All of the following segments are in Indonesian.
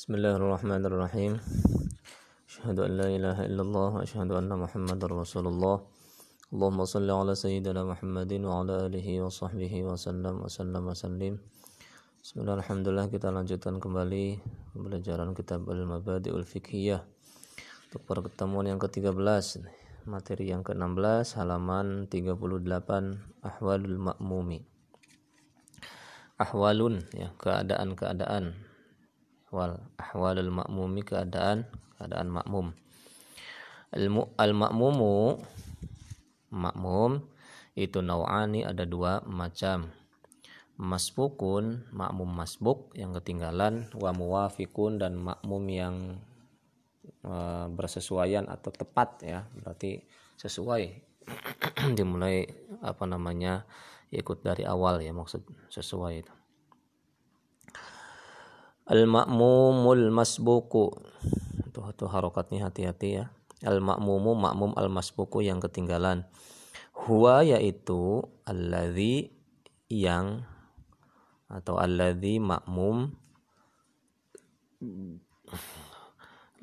بسم الله الرحمن الرحيم أشهد أن لا إله إلا الله وأشهد أن محمد رسول الله اللهم صل على سيدنا محمد وعلى آله وصحبه وسلم وسلم وسلم Bismillah, Alhamdulillah kita lanjutkan kembali pembelajaran kitab Al-Mabadi'ul Fiqhiyah untuk pertemuan yang ke-13 materi yang ke-16 halaman 38 Ahwalul Ma'mumi Ahwalun ya keadaan-keadaan wal ahwalul ma'mumi keadaan keadaan makmum. Al makmumu makmum itu nawani ada dua macam. Masbukun makmum masbuk yang ketinggalan wa muwafikun dan makmum yang e, bersesuaian atau tepat ya. Berarti sesuai. Dimulai apa namanya ikut dari awal ya maksud sesuai itu al makmumul masbuku. Tuh tuh harokatnya hati-hati ya. Al makmumu makmum al masbuku yang ketinggalan. Huwa yaitu alladhi yang atau alladhi makmum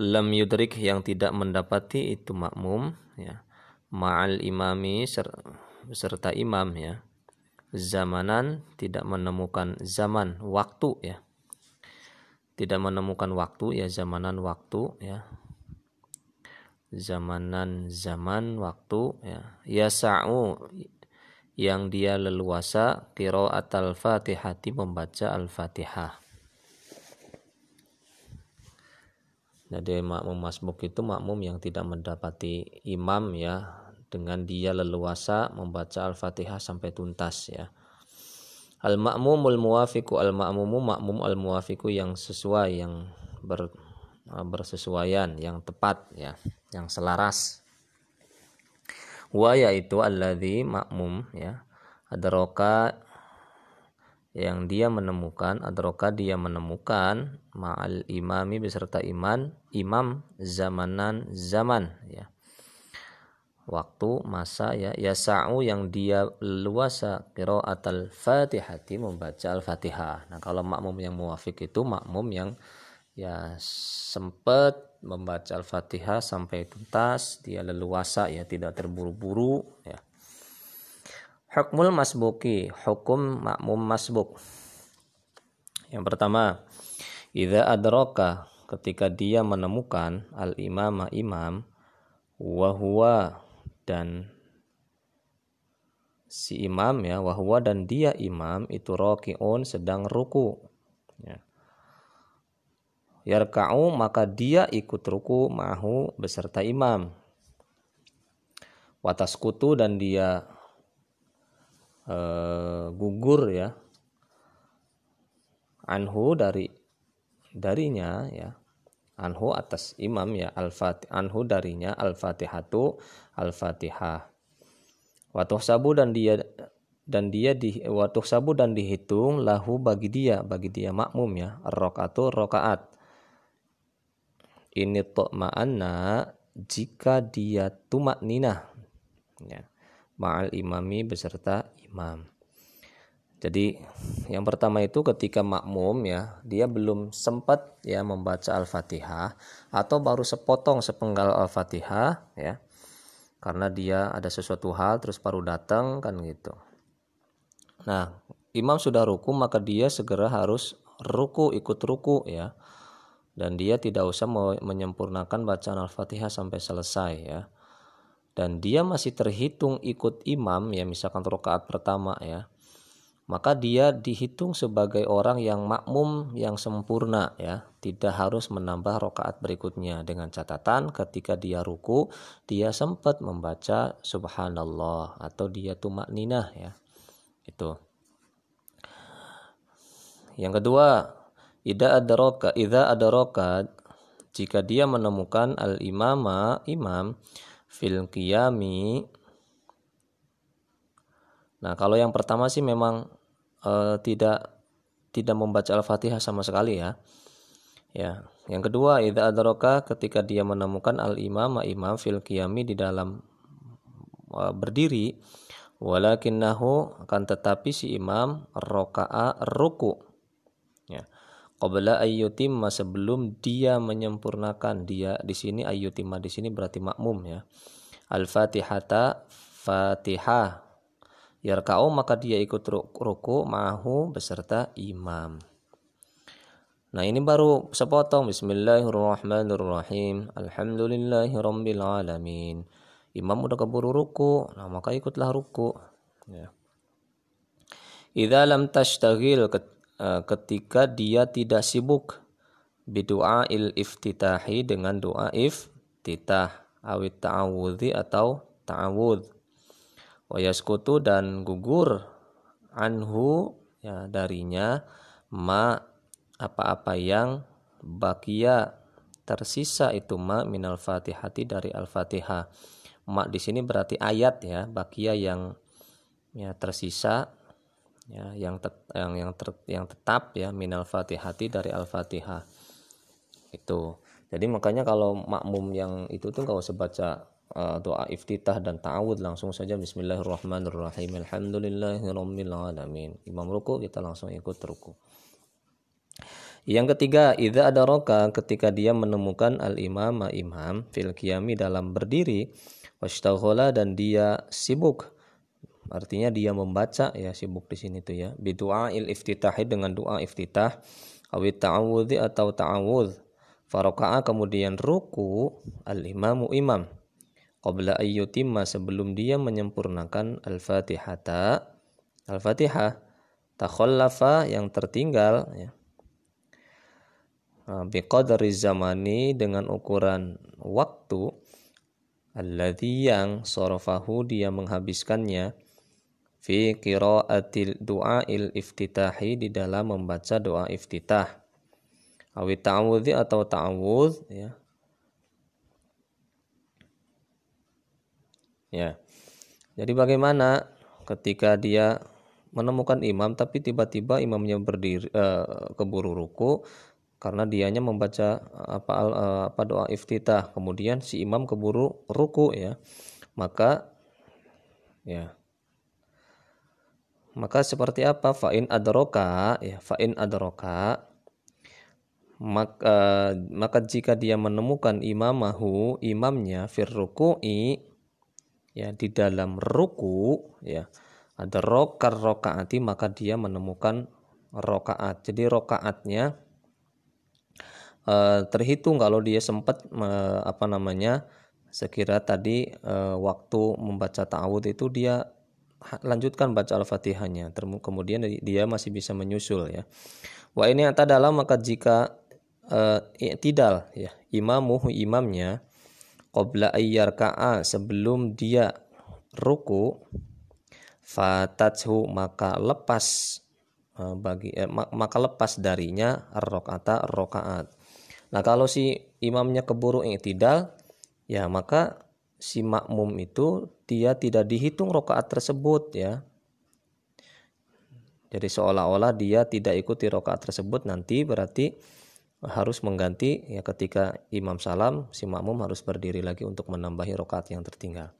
lam yudrik yang tidak mendapati itu makmum ya. Ma'al imami serta imam ya. Zamanan tidak menemukan zaman waktu ya tidak menemukan waktu ya zamanan waktu ya zamanan zaman waktu ya yasa'u yang dia leluasa qiraat al-fatihati membaca al-fatihah. Jadi makmum masbuk itu makmum yang tidak mendapati imam ya dengan dia leluasa membaca al-fatihah sampai tuntas ya. Al-ma'mumul muwafiqu al-ma'mumu makmum al-muwafiqu yang sesuai yang ber, bersesuaian yang tepat ya yang selaras. Wa yaitu alladzi makmum ya adroka yang dia menemukan adroka dia menemukan ma'al imami beserta iman imam zamanan zaman ya waktu masa ya yasa'u yang dia luasa qiraat al-fatihati membaca al-fatihah nah kalau makmum yang muafik itu makmum yang ya sempat membaca Al-Fatihah sampai tuntas, dia leluasa ya, tidak terburu-buru ya. Hukmul masbuki, hukum makmum masbuk. Yang pertama, idza adraka ketika dia menemukan al-imama imam wahwa dan si imam ya wahwa dan dia imam itu rokiun sedang ruku ya. Yarka'u maka dia ikut ruku mahu beserta imam. Watas kutu dan dia e, gugur ya anhu dari darinya ya anhu atas imam ya al anhu darinya al-fatihatu al-fatihah. Watuh sabu dan dia dan dia di watuh sabu dan dihitung lahu bagi dia bagi dia makmum ya rokaatu rokaat ini ma'ana jika dia tumak nina ya ma'al imami beserta imam jadi yang pertama itu ketika makmum ya dia belum sempat ya membaca al-fatihah atau baru sepotong sepenggal al-fatihah ya karena dia ada sesuatu hal terus baru datang kan gitu nah imam sudah ruku maka dia segera harus ruku ikut ruku ya dan dia tidak usah menyempurnakan bacaan Al-Fatihah sampai selesai ya. Dan dia masih terhitung ikut imam ya misalkan rakaat pertama ya. Maka dia dihitung sebagai orang yang makmum yang sempurna ya, tidak harus menambah rakaat berikutnya dengan catatan ketika dia ruku dia sempat membaca subhanallah atau dia tumak ninah ya. Itu. Yang kedua, Ida adaraka, ida adaraka jika dia menemukan al imama imam fil qiyami Nah, kalau yang pertama sih memang uh, tidak tidak membaca Al-Fatihah sama sekali ya. Ya. Yang kedua, idza adraka ketika dia menemukan al-imam imam fil qiyami di dalam uh, berdiri walakinnahu akan tetapi si imam roka'a ruku. Ya qabla ayyutimma sebelum dia menyempurnakan dia di sini ayyutimma di sini berarti makmum ya al-fatihata fatihah yarka'u maka dia ikut ruku mahu beserta imam Nah ini baru sepotong Bismillahirrahmanirrahim Alhamdulillahirabbil alamin. Imam udah keburu ruku, nah maka ikutlah ruku. Ya. Idza lam tashtagil Eh, ketika dia tidak sibuk bidu'a il iftitahi dengan doa iftitah awit ta'awudhi atau ta'awud wa yaskutu dan gugur anhu ya darinya ma apa-apa yang bakia tersisa itu ma minal fatihati dari al-fatihah. Ma di sini berarti ayat ya bakia yang ya tersisa ya yang tet, yang yang ter, yang tetap ya minal fatihati dari al fatihah itu. Jadi makanya kalau makmum yang itu tuh kalau sebaca uh, doa iftitah dan ta'awud langsung saja bismillahirrahmanirrahim alhamdulillahirabbil alamin imam ruku kita langsung ikut ruku yang ketiga, idza roka ketika dia menemukan al-imam imam fil qiyami dalam berdiri wastaghala dan dia sibuk Artinya dia membaca ya sibuk di sini tuh ya. Bidu'a il iftitahi dengan doa iftitah. Awit ta'awudhi atau ta'awudh. Faroka'a kemudian ruku al-imamu imam. Qabla ayyutimma sebelum dia menyempurnakan al-fatihata. Al-fatihah. Takhallafa yang tertinggal ya. Nah, biqadri zamani dengan ukuran waktu alladhi yang sorofahu dia menghabiskannya fi qiraatil du'ail iftitahi di dalam membaca doa iftitah awi ta'awudhi atau ta'awudh ya ya jadi bagaimana ketika dia menemukan imam tapi tiba-tiba imamnya berdiri uh, keburu ruku karena dianya membaca apa uh, apa doa iftitah kemudian si imam keburu ruku ya maka ya maka seperti apa? Fa'in adroka, ya fa'in adroka. Maka, maka jika dia menemukan imamahu, imamnya firruku'i, ya di dalam ruku, ya ada rokar rokaati, maka dia menemukan rokaat. Jadi rokaatnya eh, terhitung kalau dia sempat apa namanya sekira tadi eh, waktu membaca ta'awud itu dia lanjutkan baca Al-Fatihahnya. Kemudian dia masih bisa menyusul ya. Wa ini dalam maka jika uh, i'tidal ya, imamuhu imamnya qabla ayyarka'a sebelum dia ruku fatathu maka lepas uh, bagi eh, maka lepas darinya ar-rakaata rakaat. Nah, kalau si imamnya keburu i'tidal ya maka si makmum itu dia tidak dihitung rokaat tersebut ya. Jadi seolah-olah dia tidak ikuti rokaat tersebut nanti berarti harus mengganti ya ketika imam salam si makmum harus berdiri lagi untuk menambahi rokaat yang tertinggal.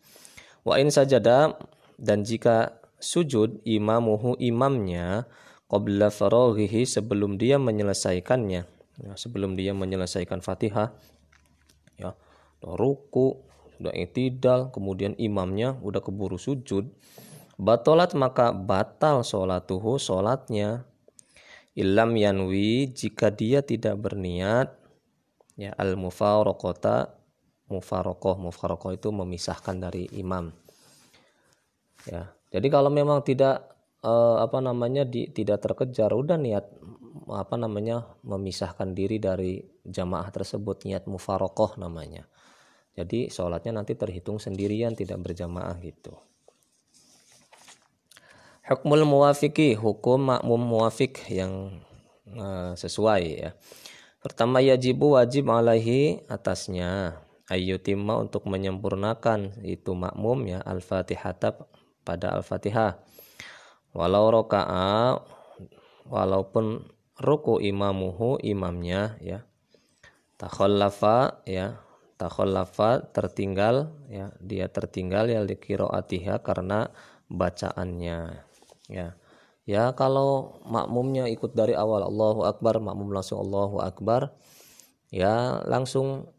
Wa in sajada dan jika sujud imamuhu imamnya qabla faraghihi sebelum dia menyelesaikannya ya, sebelum dia menyelesaikan Fatihah ya ruku udah itidal, kemudian imamnya udah keburu sujud, batolat maka batal sholatuhu sholatnya. Ilam yanwi jika dia tidak berniat ya al mufarokota mufarokoh. Mufarokoh itu memisahkan dari imam. Ya jadi kalau memang tidak eh, apa namanya di, tidak terkejar udah niat apa namanya memisahkan diri dari jamaah tersebut niat mufarokoh namanya. Jadi sholatnya nanti terhitung sendirian tidak berjamaah gitu. Hukmul muwafiki, hukum makmum muwafik yang uh, sesuai ya. Pertama yajibu wajib alaihi atasnya. Ayyutimma untuk menyempurnakan itu makmum ya al-fatihah pada al-fatihah. Walau roka'a walaupun ruku imamuhu imamnya ya. Takhallafa ya. Takhallafa tertinggal ya. Dia tertinggal ya liqiroatiha karena bacaannya ya Ya kalau makmumnya ikut dari awal Allahu Akbar, makmum langsung Allahu Akbar, ya langsung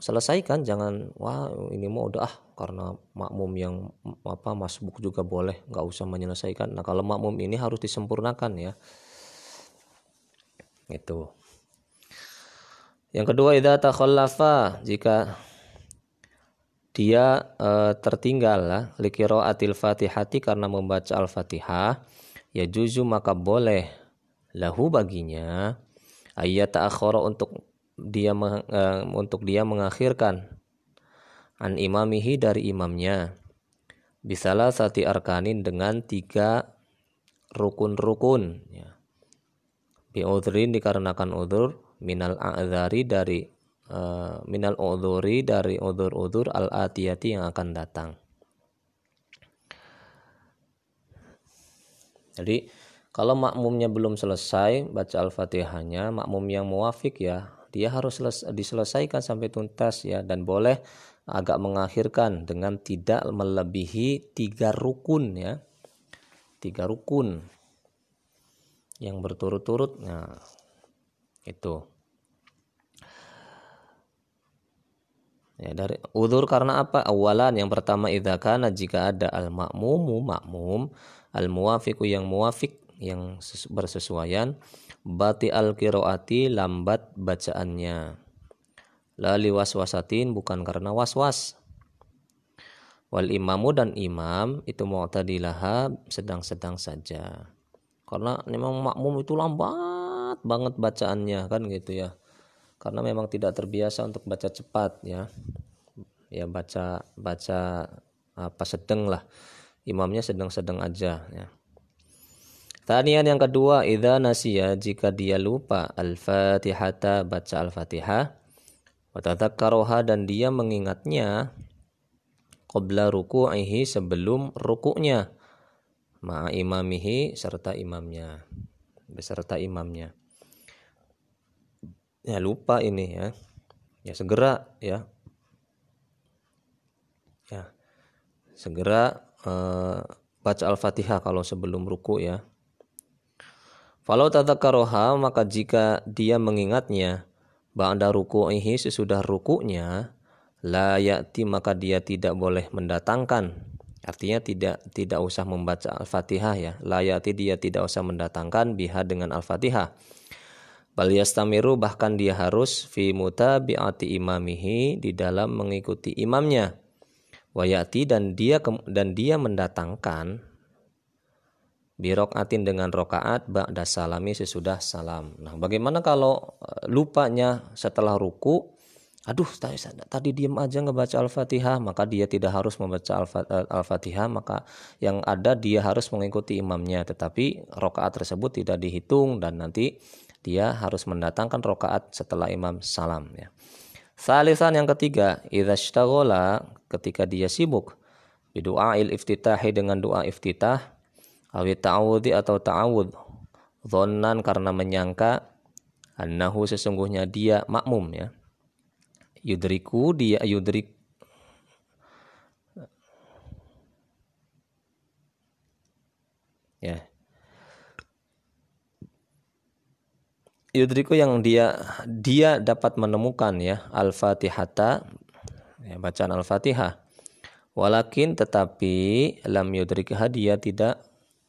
selesaikan jangan wah ini mau udah ah karena makmum yang apa masbuk juga boleh nggak usah menyelesaikan. Nah kalau makmum ini harus disempurnakan ya. Itu. Yang kedua idza takhallafa jika dia e, tertinggal lah atil fatihati karena membaca al-fatihah. Ya juzu maka boleh lahu baginya. Ayat akhara untuk dia uh, untuk dia mengakhirkan an imamihi dari imamnya. Bisalah sati arkanin dengan tiga rukun-rukun ya. udhrin dikarenakan udur minal a'zari dari uh, minal udhuri dari udur-udur al-atiyati yang akan datang Jadi kalau makmumnya belum selesai baca Al-Fatihahnya, makmum yang muafik ya, dia harus diselesaikan sampai tuntas ya dan boleh agak mengakhirkan dengan tidak melebihi tiga rukun ya. Tiga rukun yang berturut-turut. Nah, itu. Ya, dari udur karena apa? Awalan yang pertama idza kana jika ada al makmumu makmum al muwafiqu yang muwafiq yang bersesuaian bati al kiroati lambat bacaannya. Lali waswasatin bukan karena waswas. Wal imamu dan imam itu mu'tadilaha sedang-sedang saja. Karena memang makmum itu lambat banget bacaannya kan gitu ya karena memang tidak terbiasa untuk baca cepat ya. Ya baca baca apa sedang lah. Imamnya sedang-sedang aja ya. Tanian yang kedua, idza nasiya jika dia lupa al-Fatihata baca al-Fatihah. Wa tadzakkaroha dan dia mengingatnya qabla ruku'ihi sebelum rukuknya ma'a imamihi serta imamnya. Beserta imamnya ya lupa ini ya. Ya segera ya. Ya segera uh, baca Al-Fatihah kalau sebelum ruku ya. Falau tatakaroha maka jika dia mengingatnya ba'da ruku'ihi sesudah rukuknya la ya'ti maka dia tidak boleh mendatangkan. Artinya tidak tidak usah membaca Al-Fatihah ya. La dia tidak usah mendatangkan biha dengan Al-Fatihah bal yastamiru bahkan dia harus fi mutabi'ati imamihi di dalam mengikuti imamnya wayati dan dia dan dia mendatangkan atin dengan rokaat ba'da salami sesudah salam. Nah, bagaimana kalau e, lupanya setelah ruku? Aduh, tadi, tadi diam aja ngebaca Al-Fatihah, maka dia tidak harus membaca e, Al-Fatihah, maka yang ada dia harus mengikuti imamnya, tetapi rokaat tersebut tidak dihitung dan nanti dia harus mendatangkan rokaat setelah imam salam ya. Salisan yang ketiga, idza ketika dia sibuk il iftitahi dengan doa iftitah awi ta'awudhi atau ta'awud dhannan karena menyangka annahu sesungguhnya dia makmum ya yudriku dia yudrik ya yudriku yang dia dia dapat menemukan ya al-fatihata. Ya, bacaan al-fatihah. Walakin tetapi lam yudrikha dia tidak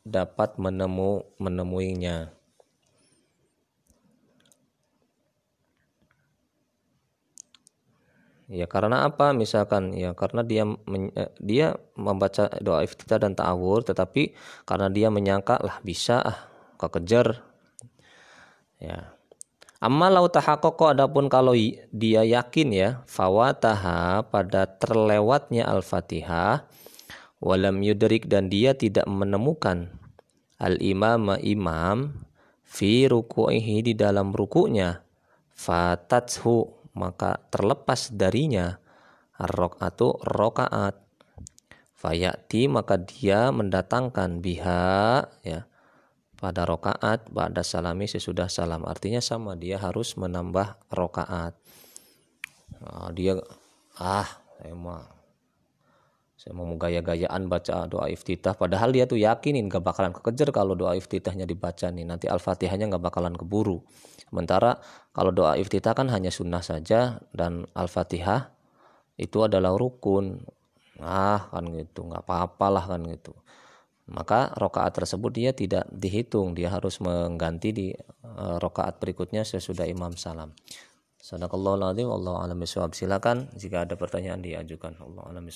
dapat menemu menemuinya. Ya karena apa? Misalkan ya karena dia eh, dia membaca doa iftitah dan ta'awur tetapi karena dia menyangka lah bisa ah kekejar. Ya Amma lau tahakoko adapun kalau dia yakin ya fawataha pada terlewatnya al-fatihah walam yudrik dan dia tidak menemukan al-imama imam fi ruku'ihi di dalam rukunya fatathu maka terlepas darinya ar-rok'atu rokaat fayati maka dia mendatangkan biha ya pada rokaat pada salami sesudah salam. Artinya sama dia harus menambah rokaat. Nah, dia ah emang saya mau gaya-gayaan baca doa iftitah. Padahal dia tuh yakinin gak bakalan kekejar kalau doa iftitahnya dibaca nih. Nanti al-fatihahnya gak bakalan keburu. Sementara kalau doa iftitah kan hanya sunnah saja dan al-fatihah itu adalah rukun. Ah kan gitu. Nggak apa-apalah kan gitu maka rokaat tersebut dia tidak dihitung dia harus mengganti di uh, rokaat berikutnya sesudah imam salam. Sadaqallahu alazim, Allah alam Silakan jika ada pertanyaan diajukan. Allah alam